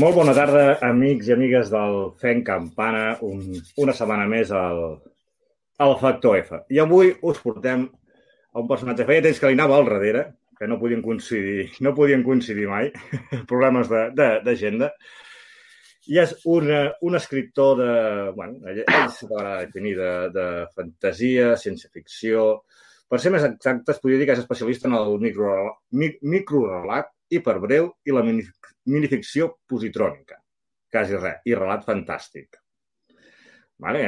Molt bona tarda, amics i amigues del Fent Campana, un, una setmana més al, al Factor F. I avui us portem a un personatge, feia temps que li anava al darrere, que no podien coincidir, no podien coincidir mai, problemes d'agenda, i és un, un escriptor de... Bueno, ell, s'acabarà de definir de, de fantasia, ciència-ficció... Per ser més exactes, podria dir que és especialista en el microrelat micro hiperbreu i la minificció positrònica. Quasi res. I relat fantàstic. Vale.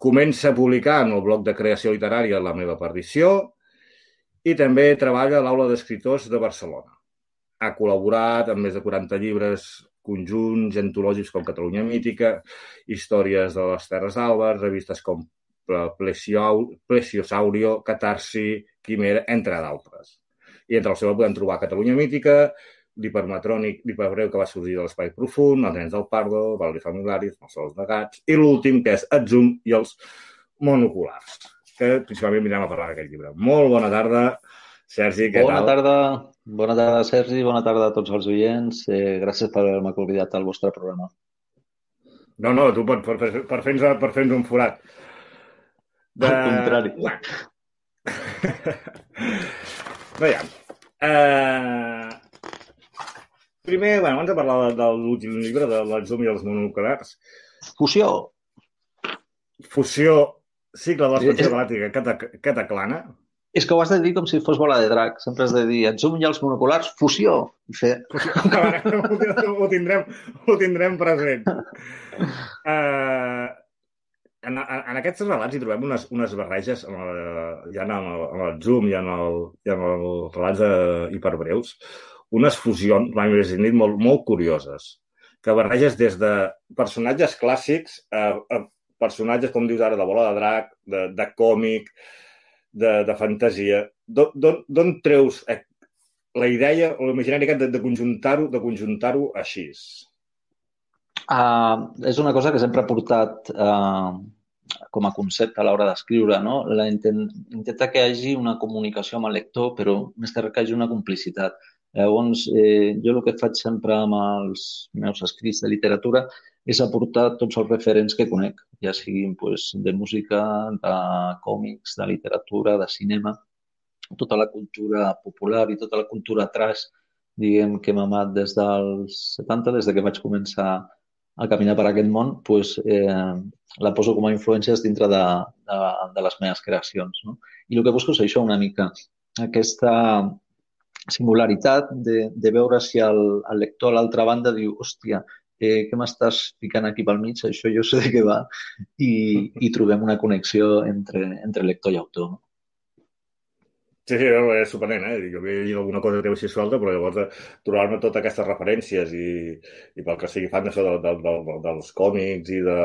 Comença a publicar en el bloc de creació literària La meva perdició i també treballa a l'Aula d'Escriptors de Barcelona. Ha col·laborat amb més de 40 llibres conjunts antològics com Catalunya Mítica, històries de les Terres Albes, revistes com Plesiosaurio, Catarsi, Quimera, entre d'altres i entre el seu podem trobar Catalunya Mítica, l'hipermatrònic, l'hiperbreu que va sorgir de l'espai profund, els nens del Pardo, Valerie Familiaris, els sols negats, i l'últim, que és Atzum i els monoculars, que principalment vindrem a parlar d'aquest llibre. Molt bona tarda, Sergi, què bona tal? Tarda. Bona tarda, Sergi, bona tarda a tots els oients. Eh, gràcies per haver-me convidat al vostre programa. No, no, tu per, per, per fer-nos per fer un forat. De... Al contrari. Veiem. Uh, primer, bueno, abans de parlar de, de l'últim llibre, de l'Atzum i els mononuclears... Fusió. Fusió, cicle de l'expansió galàctica que cataclana. És que ho has de dir com si fos bola de drac. Sempre has de dir Atzum i els monoculars, fusió. Fer... ho, tindrem, ho tindrem present. Uh, en, en aquests relats hi trobem unes, unes barreges, amb el, ja en el, en el Zoom i en, el, i en els relats de hiperbreus, unes fusions, més dit, molt, molt curioses, que barreges des de personatges clàssics a, a personatges, com dius ara, de bola de drac, de, de còmic, de, de fantasia. D'on treus eh, la idea o l'imaginari de, de conjuntar-ho de conjuntar-ho així? Uh, és una cosa que sempre ha portat uh, com a concepte a l'hora d'escriure, no? La intent, intenta que hi hagi una comunicació amb el lector, però més que que hi hagi una complicitat. Llavors, eh, jo el que faig sempre amb els meus escrits de literatura és aportar tots els referents que conec, ja siguin pues, de música, de còmics, de literatura, de cinema, tota la cultura popular i tota la cultura trash, diguem, que m'ha amat des dels 70, des de que vaig començar a caminar per aquest món, pues, eh, la poso com a influències dintre de, de, de les meves creacions. No? I el que busco és això una mica, aquesta singularitat de, de veure si el, el lector a l'altra banda diu hòstia, eh, què m'estàs ficant aquí pel mig? Això jo sé de què va. I, i trobem una connexió entre, entre lector i autor. No? Sí, sí, és sorprenent, eh? Jo havia llegit alguna cosa teva així suelta, però llavors eh, trobar-me totes aquestes referències i, i pel que sigui fan d'això de, de, de, de, dels còmics i de,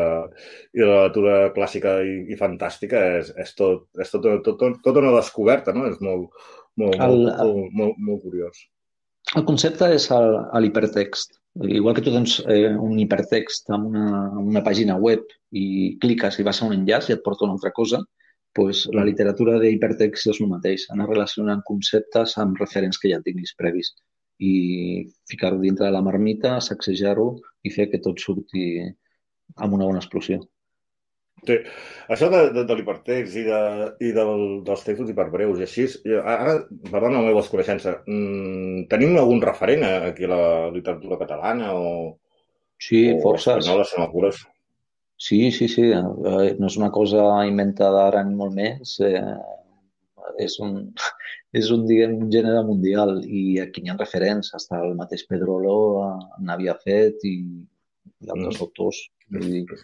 i de la lectura clàssica i, i fantàstica és, és, tot, és tot, tot, tot, tot una descoberta, no? És molt, molt, el, molt, molt, molt, molt curiós. El concepte és l'hipertext. Igual que tu tens eh, un hipertext amb una, una pàgina web i cliques i vas a un enllaç i et porta una altra cosa, pues, la literatura d'hipertext és el mateix, anar relacionant conceptes amb referents que ja tinguis previs i ficar-ho dintre de la marmita, sacsejar-ho i fer que tot surti amb una bona explosió. Sí. Això de, de, de l'hipertext i, de, i del, dels textos hiperbreus i així, ara, perdona la meva desconeixença, mmm, tenim algun referent aquí a la literatura catalana o, sí, o forces. espanyola, si no Sí, sí, sí. Eh, no és una cosa inventada ara ni molt més. Eh, és un, és un, diguem, un gènere mundial i aquí hi ha referents. Hasta el mateix Pedrolo n'havia fet i, i altres mm. autors. Vull dir,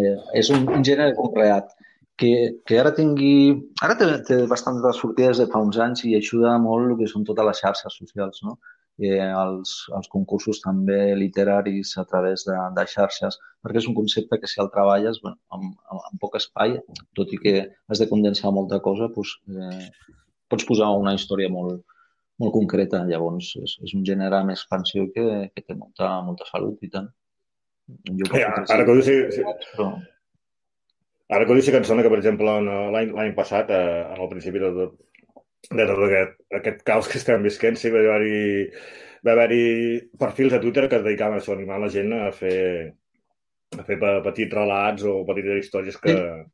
eh, és un, un gènere conreat que, que ara tingui... Ara té, té bastantes sortides de fa uns anys i ajuda molt el que són totes les xarxes socials, no? eh, els, els concursos també literaris a través de, de xarxes, perquè és un concepte que si el treballes bueno, amb, amb, amb poc espai, tot i que has de condensar molta cosa, doncs, eh, pots posar una història molt, molt concreta. Llavors, és, és un gènere amb expansió que, que té molta, molta salut i tant. Jo ja, ara que ho dius, sí, sí. Però... Ara que ho dius, sí que em sona que, per exemple, l'any passat, eh, en el principi de, de tot aquest, aquest caos que estem visquent, sí que va haver-hi va haver-hi perfils a Twitter que es dedicaven a això, animar la gent a fer, a fer petits relats o petites històries que... Sí.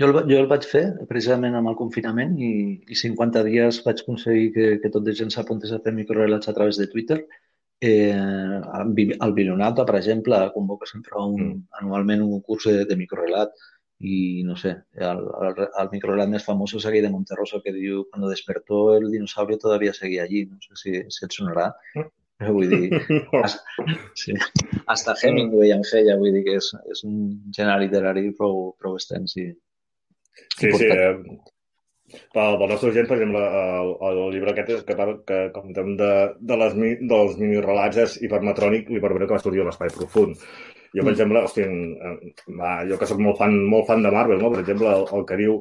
Jo el, jo el vaig fer precisament amb el confinament i, i 50 dies vaig aconseguir que, que tot de gent s'apuntés a fer microrelats a través de Twitter. Eh, el Bilionata, per exemple, convoca sempre un, mm. anualment un curs de, de microrelat i no sé, el, el, el microrelat més famós és aquell de Monterroso que diu quan despertó el dinosaurio todavía seguia allí, no sé si, si et sonarà. Mm. Però vull dir, hasta, sí, hasta Hemingway en feia, vull dir que és, és un gènere literari prou, prou extens i, Sí, sí. Eh, pel, pel nostre gent, per exemple, el, el llibre aquest que, que comentem de, de les, dels mini-relats és hipermetrònic, l'hipermetrònic que va sortir a l'Espai Profund. Jo, per mm. exemple, hosti, va, jo que sóc molt fan, molt fan de Marvel, no? per exemple, el, el que diu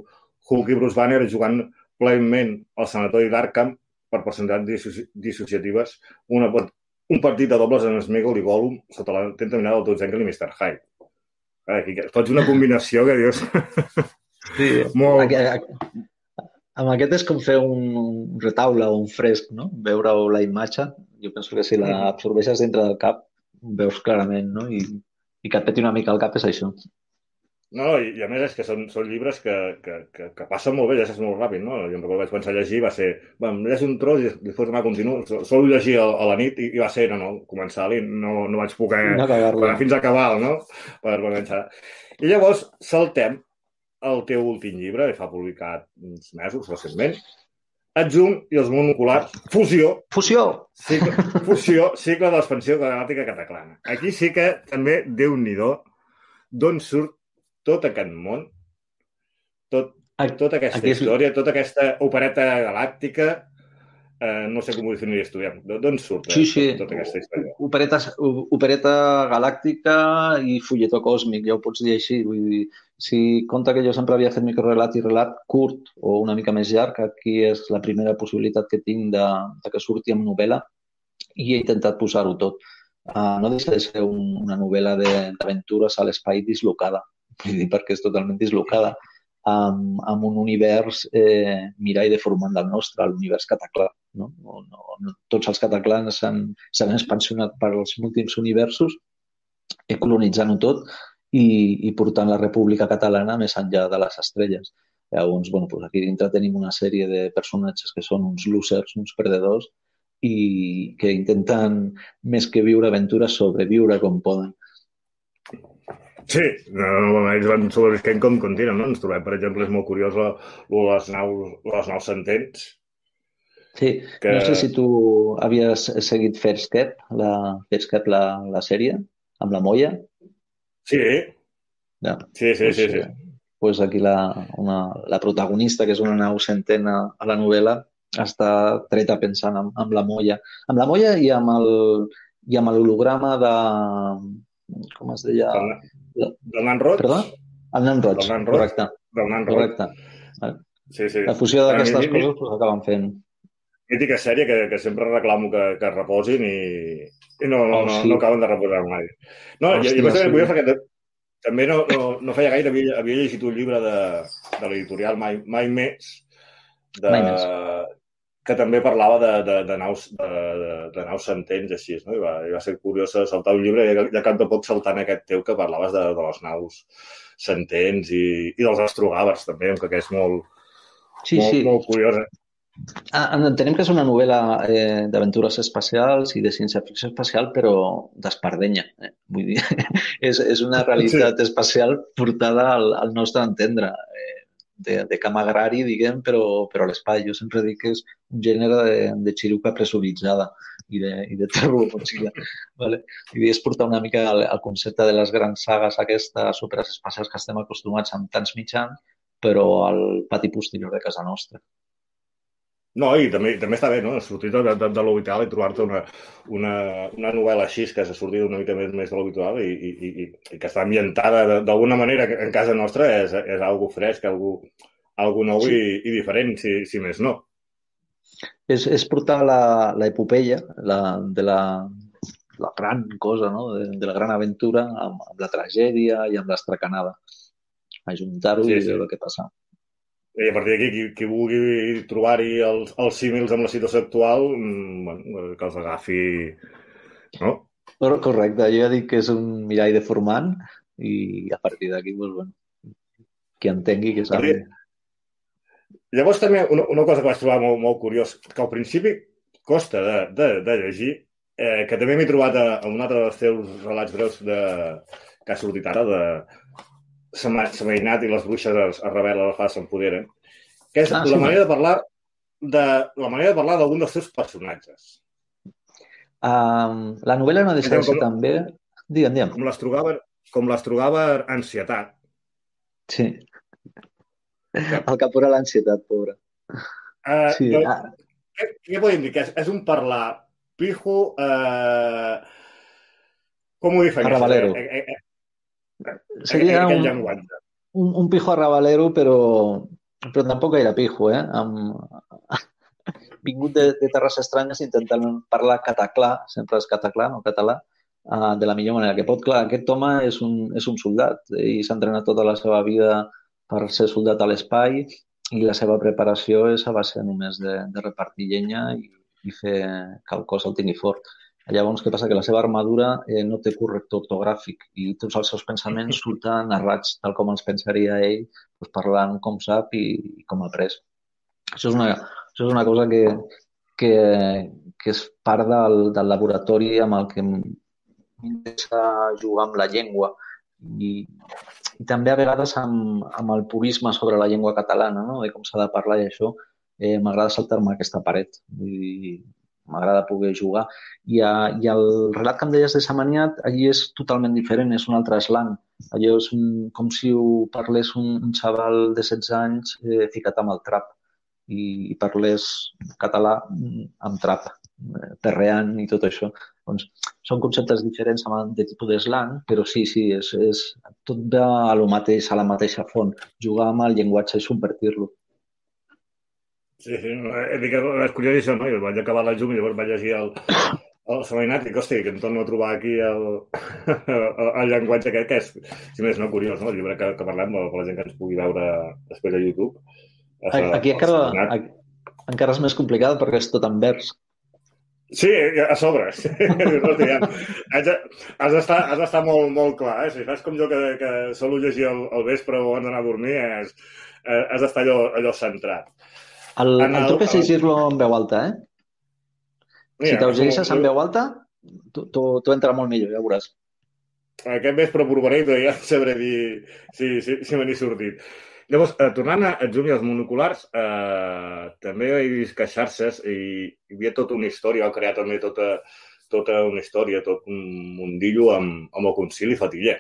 Hulk i Bruce Banner jugant plenament al sanatori d'Arkham per personalitats dissociatives, una, un partit de dobles en Smigol i Gollum sota la tenta mirada del Engel i Mr. Hyde. Aquí, fots una combinació que dius... Sí, molt... amb aquest és com fer un, un retaule o un fresc, no? Veure la imatge, jo penso que si la absorbeixes dintre del cap, veus clarament, no? I, i que et peti una mica el cap és això. No, i, i a més és que són, són llibres que, que, que, que passen molt bé, ja saps molt ràpid, no? Jo em recordo que vaig començar a llegir, va ser, bueno, llegeixo un tros i després demà continuo, sol llegir a, a la nit i, i va ser, no, no, començar i no, no vaig poder no fins a acabar, no? Per començar. I llavors saltem el teu últim llibre, que fa publicat uns mesos, recentment, Adjunc i els monoculars, fusió. Fusió. Cicle, fusió, cicle d'expansió galàctica cataclana. Aquí sí que també, déu nhi d'on surt tot aquest món, tot, tota aquesta Aquí és... història, tota aquesta opereta galàctica, eh, no sé com ho definiries tu, d'on surt sí, sí. tota aquesta història? Opereta, opereta galàctica i fulletó còsmic, ja ho pots dir així. Vull dir, si compta que jo sempre havia fet microrelat i relat curt o una mica més llarg, aquí és la primera possibilitat que tinc de, de que surti amb novel·la i he intentat posar-ho tot. Uh, no deixa de ser un, una novel·la d'aventures a l'espai dislocada, vull dir, perquè és totalment dislocada amb, amb un univers eh, mirall deformant del nostre, l'univers cataclà. No? No, no, tots els cataclans s'han expansionat per als últims universos, colonitzant-ho tot i, i portant la República Catalana més enllà de les estrelles. Llavors, bueno, doncs aquí dintre tenim una sèrie de personatges que són uns losers, uns perdedors, i que intenten, més que viure aventures, sobreviure com poden. Sí, no, ells van sobrevisquent com continuen, no? Ens trobem, per exemple, és molt curiós les naus, les naus sentents. Sí, que... no sé si tu havies seguit First Cap, la, First Cap, la, la sèrie, amb la Moya. Sí, ja. sí, sí, pues, sí, sí. Eh, pues aquí la, una, la protagonista, que és una nau centena a la novel·la, està treta pensant amb, amb la Moya. Amb la Moya i amb el, i amb l'holograma de... com es deia? Del Nan Roig? Perdó? El Nan Roig, Nan Roig. correcte. Del Nan Roig. Correcte. Sí, sí. La fusió d'aquestes coses pues, acaben fent. Mítica sèrie que, que sempre reclamo que, que reposin i, i no, no, oh, sí. no, no acaben de reposar mai. No, Hòstia, i, i sí. vull que també no, no, no feia gaire, havia, havia llegit un llibre de, de l'editorial Mai, Mai Més, de, Mai Més que també parlava de, de, de, naus, de, de, de naus centents, així, no? I va, i va ser curiós saltar un llibre, i ja cap de poc saltant aquest teu que parlaves de, de les naus centents i, i dels astrogàvers, també, que és molt, sí, molt, sí. molt curiosa. Ah, entenem que és una novel·la eh, d'aventures espacials i de ciència-ficció espacial, però d'espardenya. Eh? Vull dir, és, és una realitat sí. espacial portada al, al nostre entendre. Eh, de, de camp agrari, diguem, però, però a l'espai. Jo sempre dic que és un gènere de, de xiruca pressuritzada i de, i de turbomotxilla. vale? I és portar una mica el, el concepte de les grans sagues aquestes superespacials que estem acostumats amb tants mitjans, però al pati posterior de casa nostra. No, i també, també està bé, no? Sortir de, de, de l'habitual i trobar-te una, una, una novel·la així que s'ha sortit una mica més, més de l'habitual i, i, i, i que està ambientada d'alguna manera en casa nostra és, és algo fresc, algo, algo nou sí. i, i diferent, si, si més no. És, és portar l'epopeia la, de la, la gran cosa, no? de, de la gran aventura amb, amb la tragèdia i amb l'estracanada. Ajuntar-ho sí, i veure sí. què passa. I a partir d'aquí, qui, qui vulgui trobar-hi els, els símils amb la situació actual, mm, bueno, que els agafi... No? Correcte, jo ja dic que és un mirall deformant i a partir d'aquí, doncs, bueno, qui entengui que sabi... Llavors també una, una cosa que vaig trobar molt, molt curiós, que al principi costa de, de, de llegir, eh, que també m'he trobat a, a un altre dels teus relats breus de, que ha sortit ara, de, Samainat i les bruixes es, es revelen la fa s'empoderen, que és ah, la sí, manera de parlar de la manera de parlar d'algun dels seus personatges. Um, la novel·la no deixa de ser també... Digue'm, digue'm. Com les trobava, com les trobava ansietat. Sí. El que pura l'ansietat, pobre. Uh, sí. Doncs, ah. què, què podem dir? Que és, és un parlar pijo... Uh, com ho defineixes? Arrabalero. Eh, eh, eh, Seria un, un, un pijo arrabalero, però, però tampoc gaire pijo, eh? Amb... Vingut de, de terres estranyes intentant parlar cataclà, sempre és cataclà, no català, uh, de la millor manera que pot. Clar, aquest home és un, és un soldat i s'ha entrenat tota la seva vida per ser soldat a l'espai i la seva preparació és a base només de, de repartir llenya i, i fer que el cos el tingui fort. Llavors, què passa? Que la seva armadura eh, no té corrector ortogràfic i tots els seus pensaments surten narrats tal com els pensaria ell, doncs parlant com sap i, i com ha après. Això és una, això és una cosa que, que, que és part del, del laboratori amb el que m'interessa jugar amb la llengua i, i també a vegades amb, amb el purisme sobre la llengua catalana, no? de com s'ha de parlar i això, eh, m'agrada saltar-me aquesta paret. Vull dir, m'agrada poder jugar. I, a, I el relat que em deies de Samaniat, allí és totalment diferent, és un altre slang. Allò és un, com si ho parlés un, un xaval de 16 anys eh, ficat amb el trap i, i parlés català mm, amb trap, eh, perreant i tot això. Doncs són conceptes diferents de tipus d'eslang, però sí, sí, és, és, tot va a lo mateix, a la mateixa font. Jugar amb el llenguatge i subvertir-lo. Sí, sí, és, que és curiós això, no? Jo vaig acabar la llum i llavors vaig llegir el, el Samainat i dic, hosti, que em torno a trobar aquí el, el, el llenguatge aquest, que és, si més no, curiós, no? El llibre que, que parlem, per la gent que ens pugui veure després a YouTube. És, aquí encara, aquí, encara és més complicat perquè és tot en vers. Sí, a sobre. Hosti, ja, has d'estar has molt, molt clar. Eh? Si fas com jo que, que solo llegir el, el vespre o abans d'anar a dormir, és, eh, has d'estar allò, allò centrat. El, el, el truc és llegir-lo en veu alta, eh? Mira, si te'l llegeixes en veu alta, tu entra molt millor, ja veuràs. Aquest vespre provaré i ja sabré dir si, si, si me n'he sortit. Llavors, eh, tornant a Zoom i als monoculars, eh, també he vist queixar-se i hi havia tota una història, ha creat també tota, tota una història, tot un mundillo amb, amb el concili Fatiller.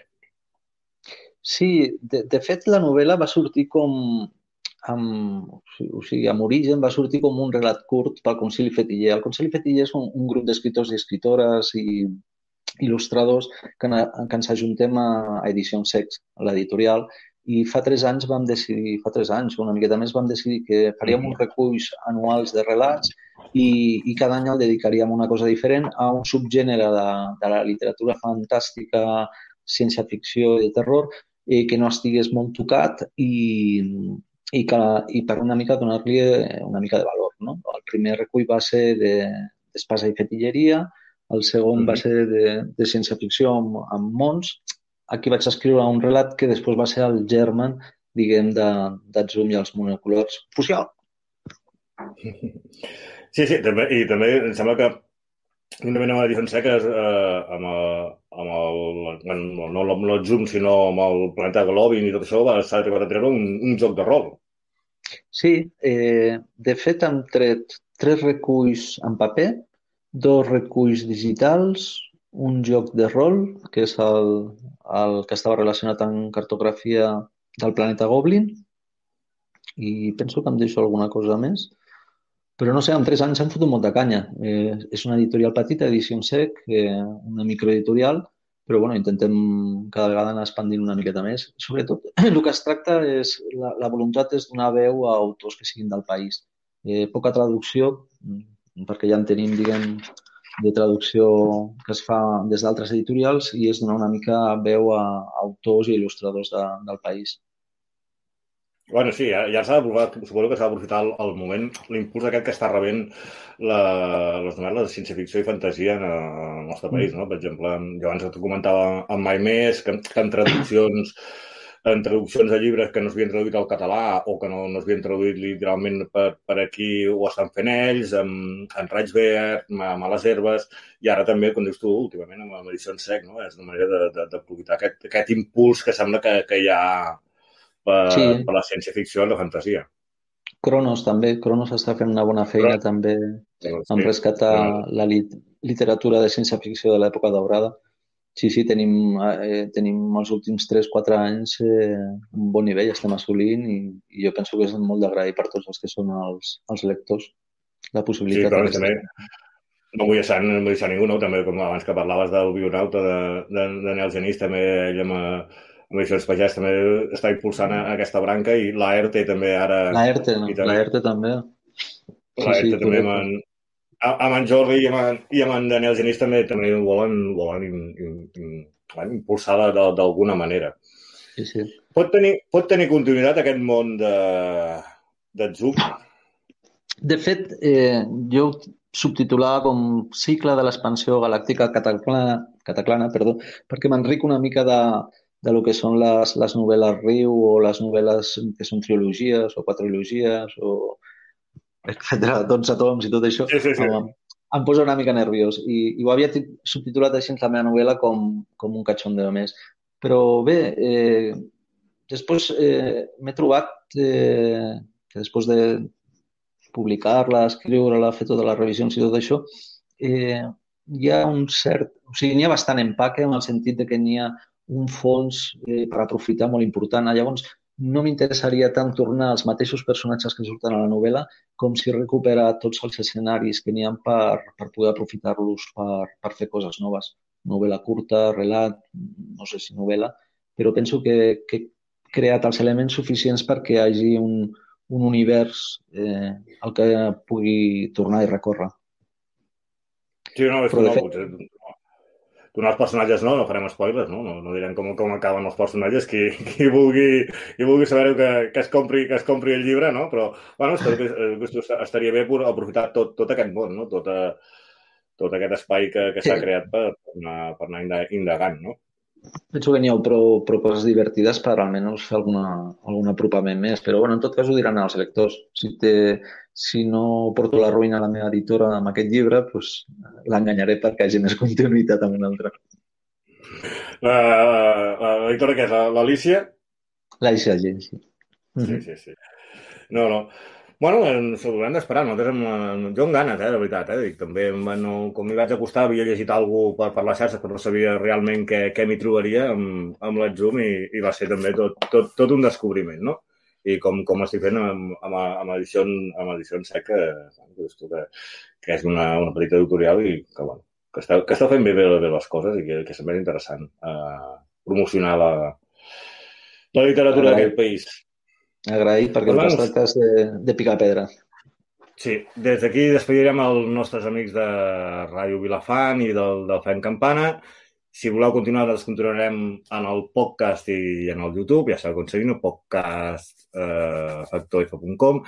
Sí, de, de fet, la novel·la va sortir com, amb, o sigui, amb origen va sortir com un relat curt pel Concili Fetiller. El Concili Fetiller és un, un grup d'escriptors i escritores i il·lustradors que, que ens ajuntem a, a Edició Sex, l'editorial, i fa tres anys vam decidir, fa tres anys, una miqueta més, vam decidir que faríem uns reculls anuals de relats i, i cada any el dedicaríem a una cosa diferent, a un subgènere de, de la literatura fantàstica, ciència-ficció i de terror, eh, que no estigués molt tocat i, i, que, i per una mica donar-li eh, una mica de valor. No? El primer recull va ser d'espasa de, i fetilleria, el segon mm -hmm. va ser de, de ciència-ficció amb, amb mons. Aquí vaig escriure un relat que després va ser el germen, diguem, de, de Zoom i els monocolors. Fusió! Sí, sí, també, i també em sembla que una mena de diferència que és eh, amb, el, amb el, no amb el Zoom, sinó amb el Planeta Globin i tot això, s'ha arribat a treure un, un joc de rol. Sí, eh, de fet han tret tres reculls en paper, dos reculls digitals, un joc de rol, que és el, el que estava relacionat amb cartografia del planeta Goblin, i penso que em deixo alguna cosa més. Però no sé, en tres anys s'han fotut molta canya. Eh, és una editorial petita, Edició Sec, eh, una microeditorial, però bueno, intentem cada vegada anar expandint una miqueta més. Sobretot, el que es tracta és, la, la voluntat és donar veu a autors que siguin del país. Eh, poca traducció, mm, perquè ja en tenim, diguem, de traducció que es fa des d'altres editorials i és donar una mica veu a autors i il·lustradors de, del país. Bueno, sí, ja, ja s'ha d'aprofitar, suposo que s'ha d'aprofitar el, el moment, l'impuls aquest que està rebent la, les novel·les de ciència-ficció i fantasia en, en el nostre país, no? Per exemple, jo abans et comentava en Mai Més, que, que en traduccions en traduccions de llibres que no s'havien traduït al català o que no, no s'havien traduït literalment per, per aquí ho estan fent ells, amb, en Raig Verd, amb les herbes, i ara també, com dius tu, últimament amb, amb en sec, no? És una manera d'aprofitar aquest, aquest impuls que sembla que, que hi ha per, sí. per la ciència-ficció i la fantasia. Cronos també, Cronos està fent una bona feina Però, també sí, en rescatar sí. la lit literatura de ciència-ficció de l'època daurada Sí, sí, tenim, eh, tenim els últims 3-4 anys eh, un bon nivell, estem assolint i, i jo penso que és molt d'agrair per tots els que són els, els lectors la possibilitat. Sí, clar, també, no vull deixar, no vull deixar ningú, no? també com abans que parlaves del bionauta de, de, de Nel Genís, també ell amb, amb Edicions Pagès també està impulsant aquesta branca i l'AERTE també ara... L'AERTE, no? l'AERTE també. L'AERTE sí, sí, també amb, amb en Jordi i amb, en, i amb en Daniel Genís també també volen, volen in, in, in, impulsar d'alguna manera. Sí, sí. Pot tenir, pot tenir continuïtat aquest món de, de Zoom? De fet, eh, jo subtitulava com cicle de l'expansió galàctica cataclana, cataclana perdó, perquè m'enric una mica de, de lo que són les, les novel·les Riu o les novel·les que són trilogies o quadrilogies o etc. 12 toms i tot això, sí, sí, sí. Em, em posa una mica nerviós. I, i ho havia subtitulat així la meva novel·la com, com un de més. Però bé, eh, després eh, m'he trobat eh, que després de publicar-la, escriure-la, fer totes les revisions i tot això, eh, hi ha un cert... O sigui, n'hi ha bastant empaque en el sentit de que n'hi ha un fons eh, per aprofitar molt important. Llavors, no m'interessaria tant tornar als mateixos personatges que surten a la novel·la com si recuperar tots els escenaris que n'hi ha per, per poder aprofitar-los per, per fer coses noves. Novel·la curta, relat, no sé si novel·la, però penso que, que he creat els elements suficients perquè hi hagi un, un univers eh, al que pugui tornar i recórrer. Sí, no, és però, que no, fet, donar els personatges no, no farem spoilers, no? No, no direm com, com acaben els personatges, qui, qui, vulgui, qui vulgui saber que, que, es compri, que es compri el llibre, no? Però, bueno, estaria bé per aprofitar tot, tot aquest món, no? Tot, tot aquest espai que, que s'ha creat per, per, anar, per anar indagant, no? Penso que n'hi ha prou, prou coses divertides per almenys fer alguna, algun apropament més, però bueno, en tot cas ho diran els lectors. Si, té, si no porto la ruïna a la meva editora amb aquest llibre, doncs l'enganyaré perquè hagi més continuïtat amb un altre. L'editora què és? L'Alicia? L'Alicia Gens, sí. Sí, sí, sí. No, no. Bueno, ens ho haurem d'esperar. Nosaltres amb, jo amb ganes, eh, de veritat. Eh? Dic, també, no, com m'hi vaig acostar, havia llegit alguna per, per les xarxes, però no sabia realment què, què m'hi trobaria amb, amb l'Atzum i, i va ser també tot, tot, tot un descobriment, no? I com, com estic fent amb, amb, amb, edició, amb edició en sec, que, que, que és una, una petita editorial i que, bueno, que està, que està fent bé, bé, bé les coses i que, que és interessant eh, promocionar la, la literatura d'aquest país. Agraït perquè el que es de, de picar pedra. Sí, des d'aquí despedirem els nostres amics de Ràdio Vilafant i del, del Fem Campana. Si voleu continuar, doncs continuarem en el podcast i en el YouTube, ja sabeu aconseguint el podcast eh, factorf.com.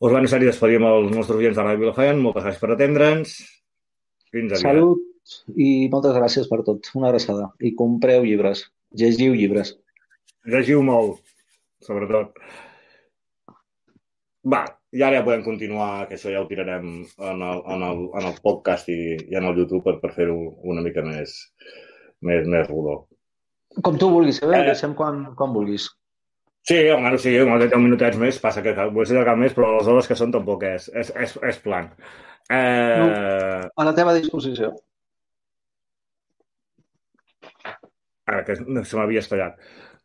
Us van necessari despedir amb els nostres oients de Ràdio Vilafant. Moltes gràcies per atendre'ns. Fins aviat. Salut i moltes gràcies per tot. Una abraçada. I compreu llibres. Llegiu llibres. Llegiu molt sobretot. Va, i ara ja podem continuar, que això ja ho tirarem en el, en el, en el podcast i, i en el YouTube per, per fer-ho una mica més, més, més rodó. Com tu vulguis, eh? Deixem quan, quan vulguis. Sí, home, sí, home, 10 minutets més, passa que vull ser cap més, però les hores que són tampoc és, és, és, és plan. Eh... No, a la teva disposició. Ara, que se m'havia estallat.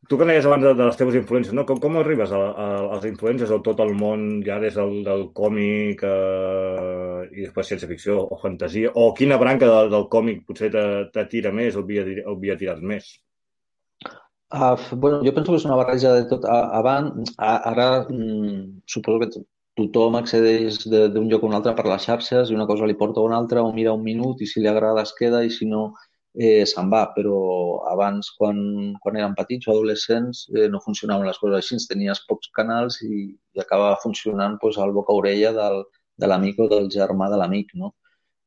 Tu que deies abans de, de les teves influències, no? com, com arribes a, a, a les influències de tot el món, ja des del, del còmic eh, i després ciència-ficció o fantasia, o quina branca de, del còmic potser te, te tira més o havia, tirat més? Uh, bueno, jo penso que és una barreja de tot. Abans, ara mm, suposo que tothom accedeix d'un lloc a un altre per les xarxes i una cosa li porta a una altra o mira un minut i si li agrada es queda i si no eh, se'n va, però abans, quan, quan eren petits o adolescents, eh, no funcionaven les coses així, tenies pocs canals i, i acabava funcionant pues, al boca-orella del, de l'amic o del germà de l'amic, no?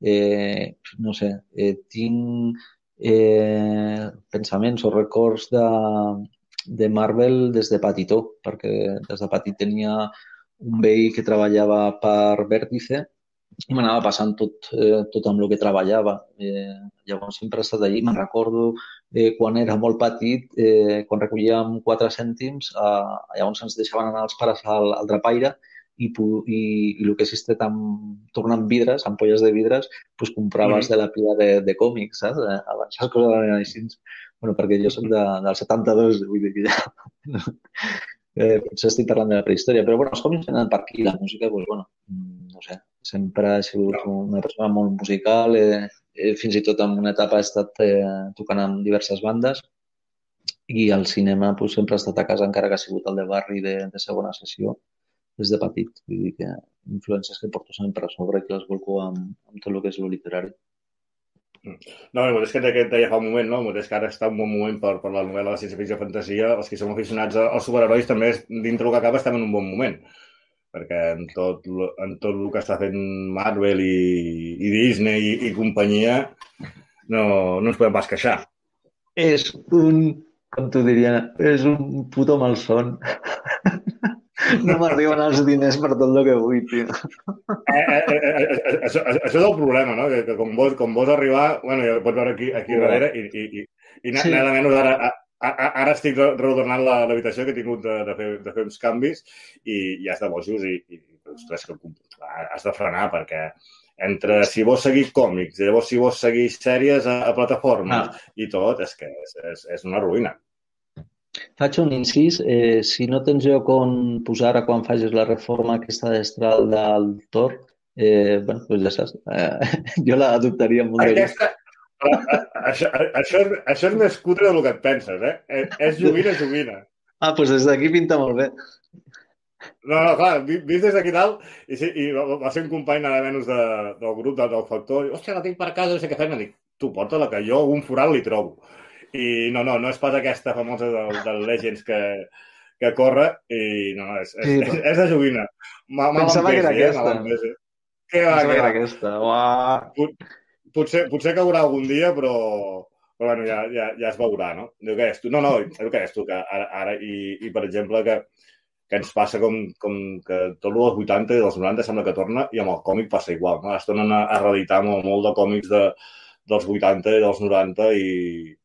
Eh, no sé, eh, tinc eh, pensaments o records de, de Marvel des de petitó, perquè des de petit tenia un veí que treballava per Vértice i m'anava passant tot, eh, tot amb el que treballava. Eh, llavors sempre he estat allí. Me'n recordo eh, quan era molt petit, eh, quan recollíem 4 cèntims, eh, llavors ens deixaven anar els pares al, al drapaire i, i, i el que és estat amb, tornant vidres, ampolles de vidres, pues compraves mm. de la pila de, de còmics, saps? Eh, abans les coses eren així. Bueno, perquè jo soc de, del 72, vull dir que ja... eh, potser estic parlant de la prehistòria, però bueno, els còmics venen per aquí, la música, pues, bueno, mm, no sé, sempre he sigut una persona molt musical, eh, eh, fins i tot en una etapa he estat eh, tocant amb diverses bandes i el cinema pues, sempre ha estat a casa, encara que ha sigut el de barri de, de segona sessió, des de petit. Vull dir que influències que porto sempre a sobre i que les volco amb, amb tot el que és el literari. No, el mateix que et deia fa un moment, no? el mateix que ara està un bon moment per, per la novel·la de ciència-ficció fantasia, els que som aficionats als superherois també, dintre del que acaba, estem en un bon moment. Perquè en tot, en tot el que està fent Marvel i, i Disney i, i companyia, no, no ens podem pas queixar. És un, com t'ho diria, és un puto malson. no m'arriben els diners per tot el que vull, tio. Eh, eh, eh, eh, eh això, això és el problema, no? Que, que com, vols, com vols arribar, bueno, ja pots veure aquí, aquí darrere, i, i, i, i sí. nada menys ara, ara estic reordenant l'habitació que he tingut de, de, fer, de fer uns canvis i ja està bojos i, i ostres, que has de frenar perquè entre si vols seguir còmics llavors si vols seguir sèries a, a plataformes ah. i tot, és que és, és, és una ruïna. Faig un incís. Eh, si no tens lloc on posar a quan facis la reforma aquesta destral del Tor, eh, bueno, doncs ja saps. Eh, jo la adoptaria molt aquesta, això, això, això és més cutre del que et penses, eh? eh és joguina, joguina. Ah, doncs des d'aquí pinta molt bé. No, no, clar, vist des d'aquí dalt, i, sí, i va ser un company nada menys de, del grup del, del Factor, i, hòstia, la tinc per casa, no sé què fer, dic, tu porta-la, que jo un forat li trobo. I no, no, no és pas aquesta famosa del, del Legends que, que corre i no, és, és, sí, és, és de joguina. Ma, Pensava que era eh? aquesta. Que va, que era aquesta. Uau. Potser, potser caurà algun dia, però, però bueno, ja, ja, ja es veurà, no? Diu, què és tu? No, no, el que és tu, que ara, ara i, i per exemple, que, que ens passa com, com que tot el dels 80 i dels 90 sembla que torna i amb el còmic passa igual, no? Es tornen a, a reeditar molt, molt de còmics de, dels 80 i dels 90 i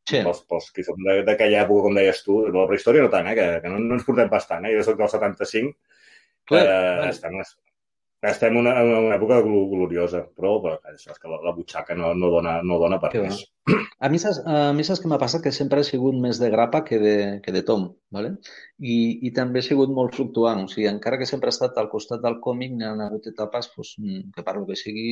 sí. pels, pels que som d'aquella època, com deies tu, de la prehistòria no tant, eh, que, que no, no ens portem pas tant. Eh? Jo soc del 75, Clar, eh, estem, estem en una, una època gloriosa, però, però és que la, la butxaca no, no, dona, no dona per res. A mi, saps, a mi saps que m'ha passat? Que sempre he sigut més de grapa que de, que de tom, ¿vale? I, i també he sigut molt fluctuant. O sigui, encara que sempre he estat al costat del còmic, n'hi ha hagut etapes pues, que per lo que sigui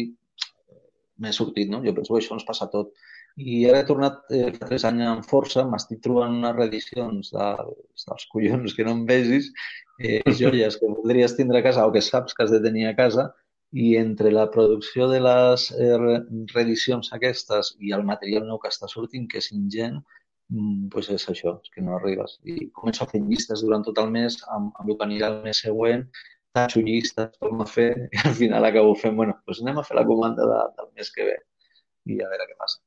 m'he sortit, no? Jo penso que això ens passa a tot. I ara he tornat eh, fa tres anys amb força, m'estic trobant unes reedicions dels, dels collons que no em vegis, eh, joies que voldries tindre a casa o que saps que has de tenir a casa, i entre la producció de les eh, reedicions aquestes i el material nou que està sortint, que és ingent, mm, pues és això, és que no arribes. I començo a fer llistes durant tot el mes amb, amb el que anirà el mes següent tatxo llistes, torno a fer, i al final acabo fent, bueno, doncs anem a fer la comanda de, del mes que ve i a veure què passa.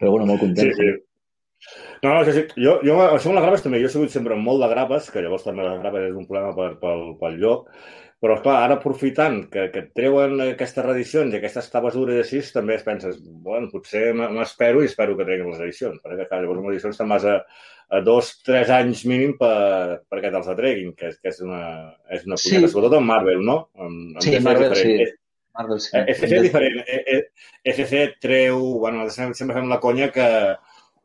Però, bueno, molt content. Sí, sí. No, no, sí, sí. Jo, jo, això amb les grapes també, jo he sigut sempre molt de grapes, que llavors també les grapes és un problema per, pel, pel lloc, però, clar, ara aprofitant que, que et treuen aquestes reedicions i aquestes tapes dures així, també es penses, bueno, potser m'espero i espero que treguin les edicions, perquè, clar, llavors les edicions te'n vas a, a dos, tres anys mínim per, perquè te'ls atreguin, que, que és una, és una punyeta, sí. sobretot en Marvel, no? En, en sí, Marvel sí. Marvel sí. FC és diferent. FC treu... Bueno, sempre fem la conya que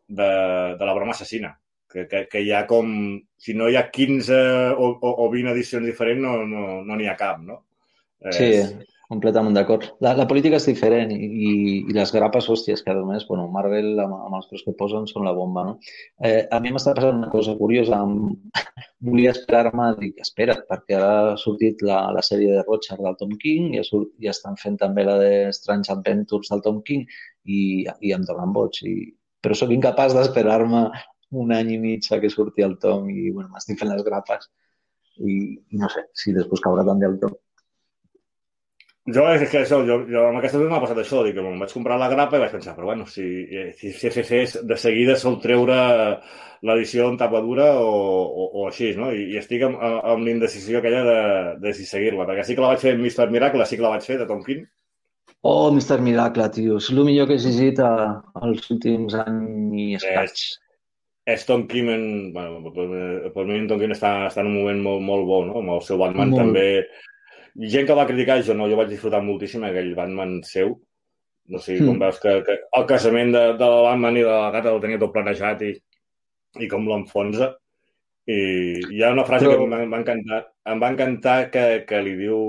de, de la broma assassina. Que, que, que hi ha com... Si no hi ha 15 o, o, o 20 edicions diferents, no n'hi no, no ha cap, no? Sí, és... Completament d'acord. La, la política és diferent i, i les grapes, hòsties, que a més, bueno, Marvel amb, amb els que posen són la bomba, no? Eh, a mi m'està passant una cosa curiosa. Volia esperar-me, dic, espera't, perquè ara ha sortit la, la sèrie de Roger del Tom King i, surt, i estan fent també la de Strange Adventures del Tom King i, i em donen boig. I però sóc incapaç d'esperar-me un any i mig a que surti el Tom i bueno, m'estic fent les grapes i, i no sé si després caurà també el Tom. Jo, és que això, jo, jo amb aquesta m'ha passat això, dic, em vaig comprar la grapa i vaig pensar, però bueno, si, si, si FFs de seguida sol treure l'edició en tapa dura o, o, o així, no? I, i estic amb, amb l'indecisió aquella de, de si seguir-la, perquè sí que la vaig fer amb Mr. Miracle, sí que la vaig fer de Tom King. Oh, Mr. Miracle, tio, és el millor que he llegit als últims anys i escaig. És, és Tom Kim en... Bueno, per, per mi Tom Kim està, està en un moment molt, molt bo, no? Amb el seu Batman molt. també gent que va criticar, jo no, jo vaig disfrutar moltíssim aquell Batman seu. No sé, com mm. veus que, que el casament de, de la Batman i de la gata el tenia tot planejat i, i com l'enfonsa. I hi ha una frase Però... que em va, encantar, em va encantar que, que li diu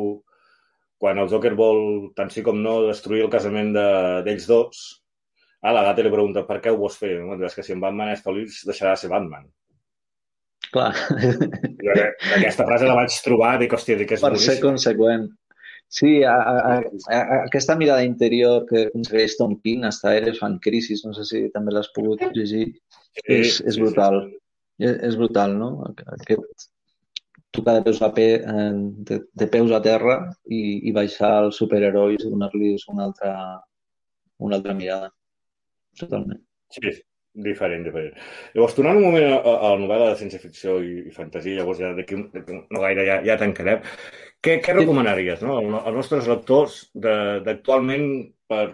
quan el Joker vol, tant sí com no, destruir el casament d'ells de, dos, a la gata li pregunta per què ho vols fer? No? És que si en Batman és feliç, deixarà de ser Batman. Clar. Jo aquesta frase la vaig trobar, dic, hòstia, dic, és Per boníssim. ser conseqüent. Sí, a, a, a, a, aquesta mirada interior que aconsegueix Tom King, hasta Eres fan crisis, no sé si també l'has pogut llegir, sí, és, és brutal. Sí, sí. És, és brutal, no? Aquest tocar de peus a pe, eh, de, de peus a terra i, i baixar als superherois i donar-li una altra, una altra mirada. Totalment. Sí, Diferent, diferent. Llavors, tornant un moment a, a la novel·la de ciència-ficció i, i fantasia, llavors ja d'aquí no gaire ja, ja tancarem, què, què recomanaries no? als nostres lectors d'actualment per,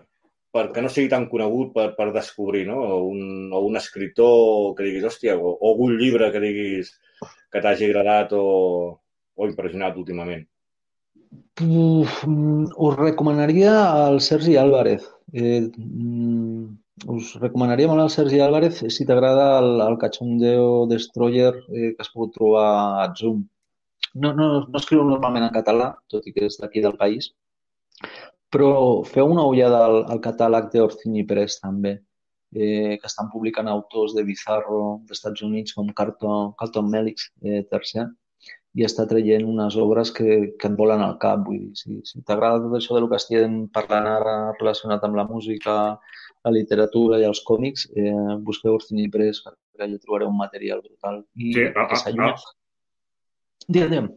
perquè no sigui tan conegut per, per descobrir, no? O un, o un escriptor que diguis, hòstia, o, o algun llibre que diguis que t'hagi agradat o, o impressionat últimament? Uf, mm, us recomanaria al Sergi Álvarez. Eh, mm, us recomanaria molt al Sergi Álvarez si t'agrada el, el Cachondeo Destroyer eh, que has pogut trobar a Zoom. No, no, no escriu normalment en català, tot i que és d'aquí del país, però feu una ullada al, al catàleg d'Orcini Press també, eh, que estan publicant autors de Bizarro d'Estats Units com Carlton, Carlton Melix, eh, tercer, i està traient unes obres que, que et volen al cap. Vull dir, si, si t'agrada tot això del que estem parlant ara relacionat amb la música, la literatura i els còmics, eh, busqueu Orcini Press perquè allà trobareu un material brutal. I sí, que s'allunya... Ah, ah. Digue'm, digue'm.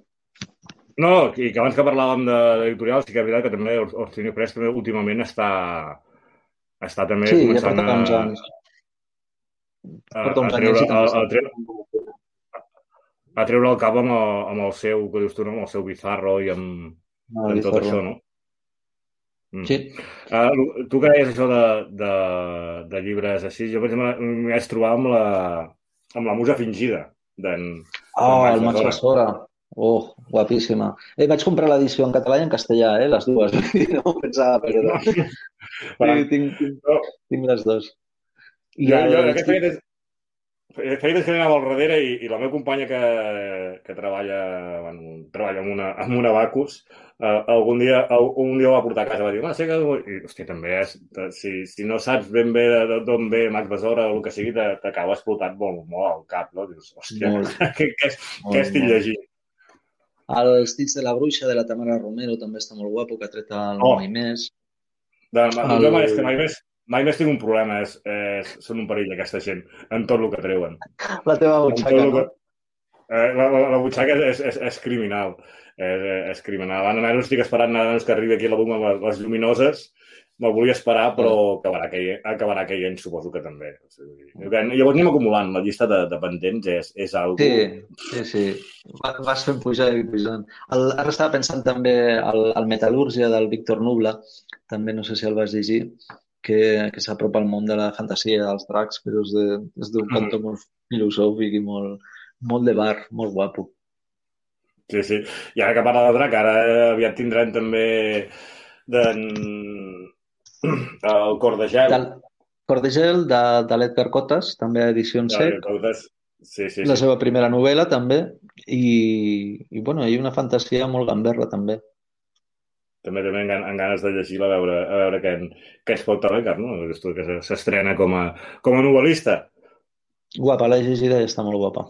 No, i que abans que parlàvem de l'editorial, sí que és veritat que també Orcini Press també últimament està, està també sí, començant ja porta uns anys. A, a, a, treure, a, a, treure, a treure el cap amb el, amb el seu, que dius tu, no? amb el seu bizarro i amb, no, amb tot això, no? Mm. Sí. Uh, tu que deies això de, de, de llibres així, jo, per exemple, m'hi vaig trobar amb la, amb la musa fingida d'en Oh, el Max Basora. Oh, guapíssima. Eh, vaig comprar l'edició en català i en castellà, eh, les dues. no pensava perdre. sí, tinc, tinc, tinc les dues. I ja, el... jo, aquest, feia que anava al darrere i, i la meva companya que, que treballa, bueno, treballa amb una, amb una Bacus, uh, algun dia, un dia ho va portar a casa, va dir, ah, sí que... I, hòstia, també és, si, si no saps ben bé d'on ve Max Besora o el que sigui, t'acaba explotant molt, molt al cap, no? Dius, hòstia, molt. què, què, què estic llegint? El Stitch de la bruixa de la Tamara Romero també està molt guapo, que ha tret el oh. Mai Més. De, el... el... és que Mai Més mai més tinc un problema, és, és, són un perill aquesta gent, en tot el que treuen. La teva butxaca, no? Que, eh, la, la, la butxaca és, és, és criminal. És, és criminal. Ara no estic esperant que arribi aquí la amb les, les lluminoses, me'l volia esperar, però acabarà caient, acabarà caient suposo que també. O sigui, llavors anem acumulant, la llista de, de pendents és, és algo... Sí, sí, sí. Vas fent pujar i pujant. El, ara estava pensant també al, al Metal·lúrgia del Víctor Nubla, també no sé si el vas llegir, que, que s'apropa al món de la fantasia dels dracs, però és d'un de, d'un mm. cantó molt filosòfic i molt, molt de bar, molt guapo. Sí, sí. I ara que parla de drac, ara aviat tindrem també d'en... el Cor de Gel. Del... Cor de Gel, de, de l'Edgar Cotes, també a edició en sec. Sí, sí, la sí. seva primera novel·la, també. I, i bueno, hi ha una fantasia molt gamberra, també també també amb, amb ganes de llegir-la a veure, a veure què, què ens pot treure, no? Esto que s'estrena com, a, com a novel·lista. Guapa, la llegida està molt guapa.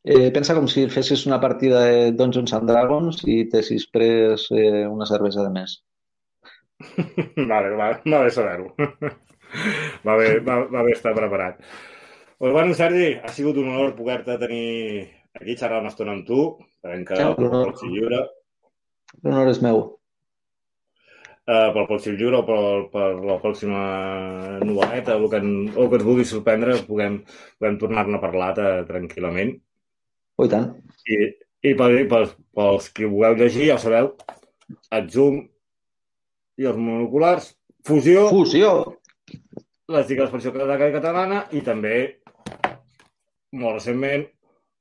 Eh, pensa com si fessis una partida de Dungeons and Dragons i t'hessis pres eh, una cervesa de més. vale, vale, vale saber-ho. va, bé, va, va bé estar preparat. Pues, bueno, Sergi, ha sigut un honor poder-te tenir aquí xerrar una estona amb tu. Esperem que Sí, el ser lliure. L'honor és meu. Uh, pel pot ser lliure o per, per la pròxima novel·leta, el que, en- el que et vulgui sorprendre, puguem, puguem tornar-ne a parlar eh, tranquil·lament. Oh, i tant. I, i per, per, pels que vulgueu llegir, ja ho sabeu, el zoom i els monoculars, fusió, Fusió! l'article d'expansió catalana i catalana i també, molt recentment,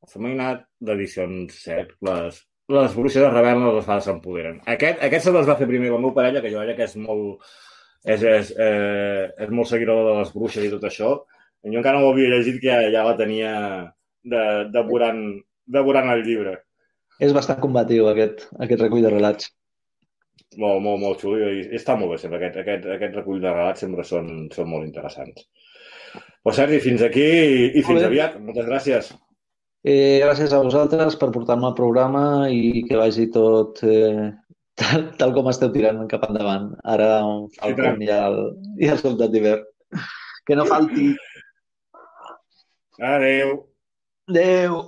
el femenat d'edicions 7, les, les bruixes es rebel·len, les fades s'empoderen. Aquest, aquest se les va fer primer la meva parella, que jo veia que és molt, és, és, eh, és molt seguidor de les bruixes i tot això. Jo encara no ho havia llegit, que ja, ja la tenia de, devorant, devorant el llibre. És bastant combatiu, aquest, aquest recull de relats. Molt, molt, molt xulo i, està molt bé sempre. Aquest, aquest, aquest recull de relats sempre són, són molt interessants. Pues, Sergi, fins aquí i, i fins aviat. Moltes gràcies. Eh, gràcies a vosaltres per portar-me al programa i que vagi tot eh, tal, tal com esteu tirant cap endavant. Ara tant. Falcon i el, i el Soldat d'hivern. Que no falti. Adéu. Adéu!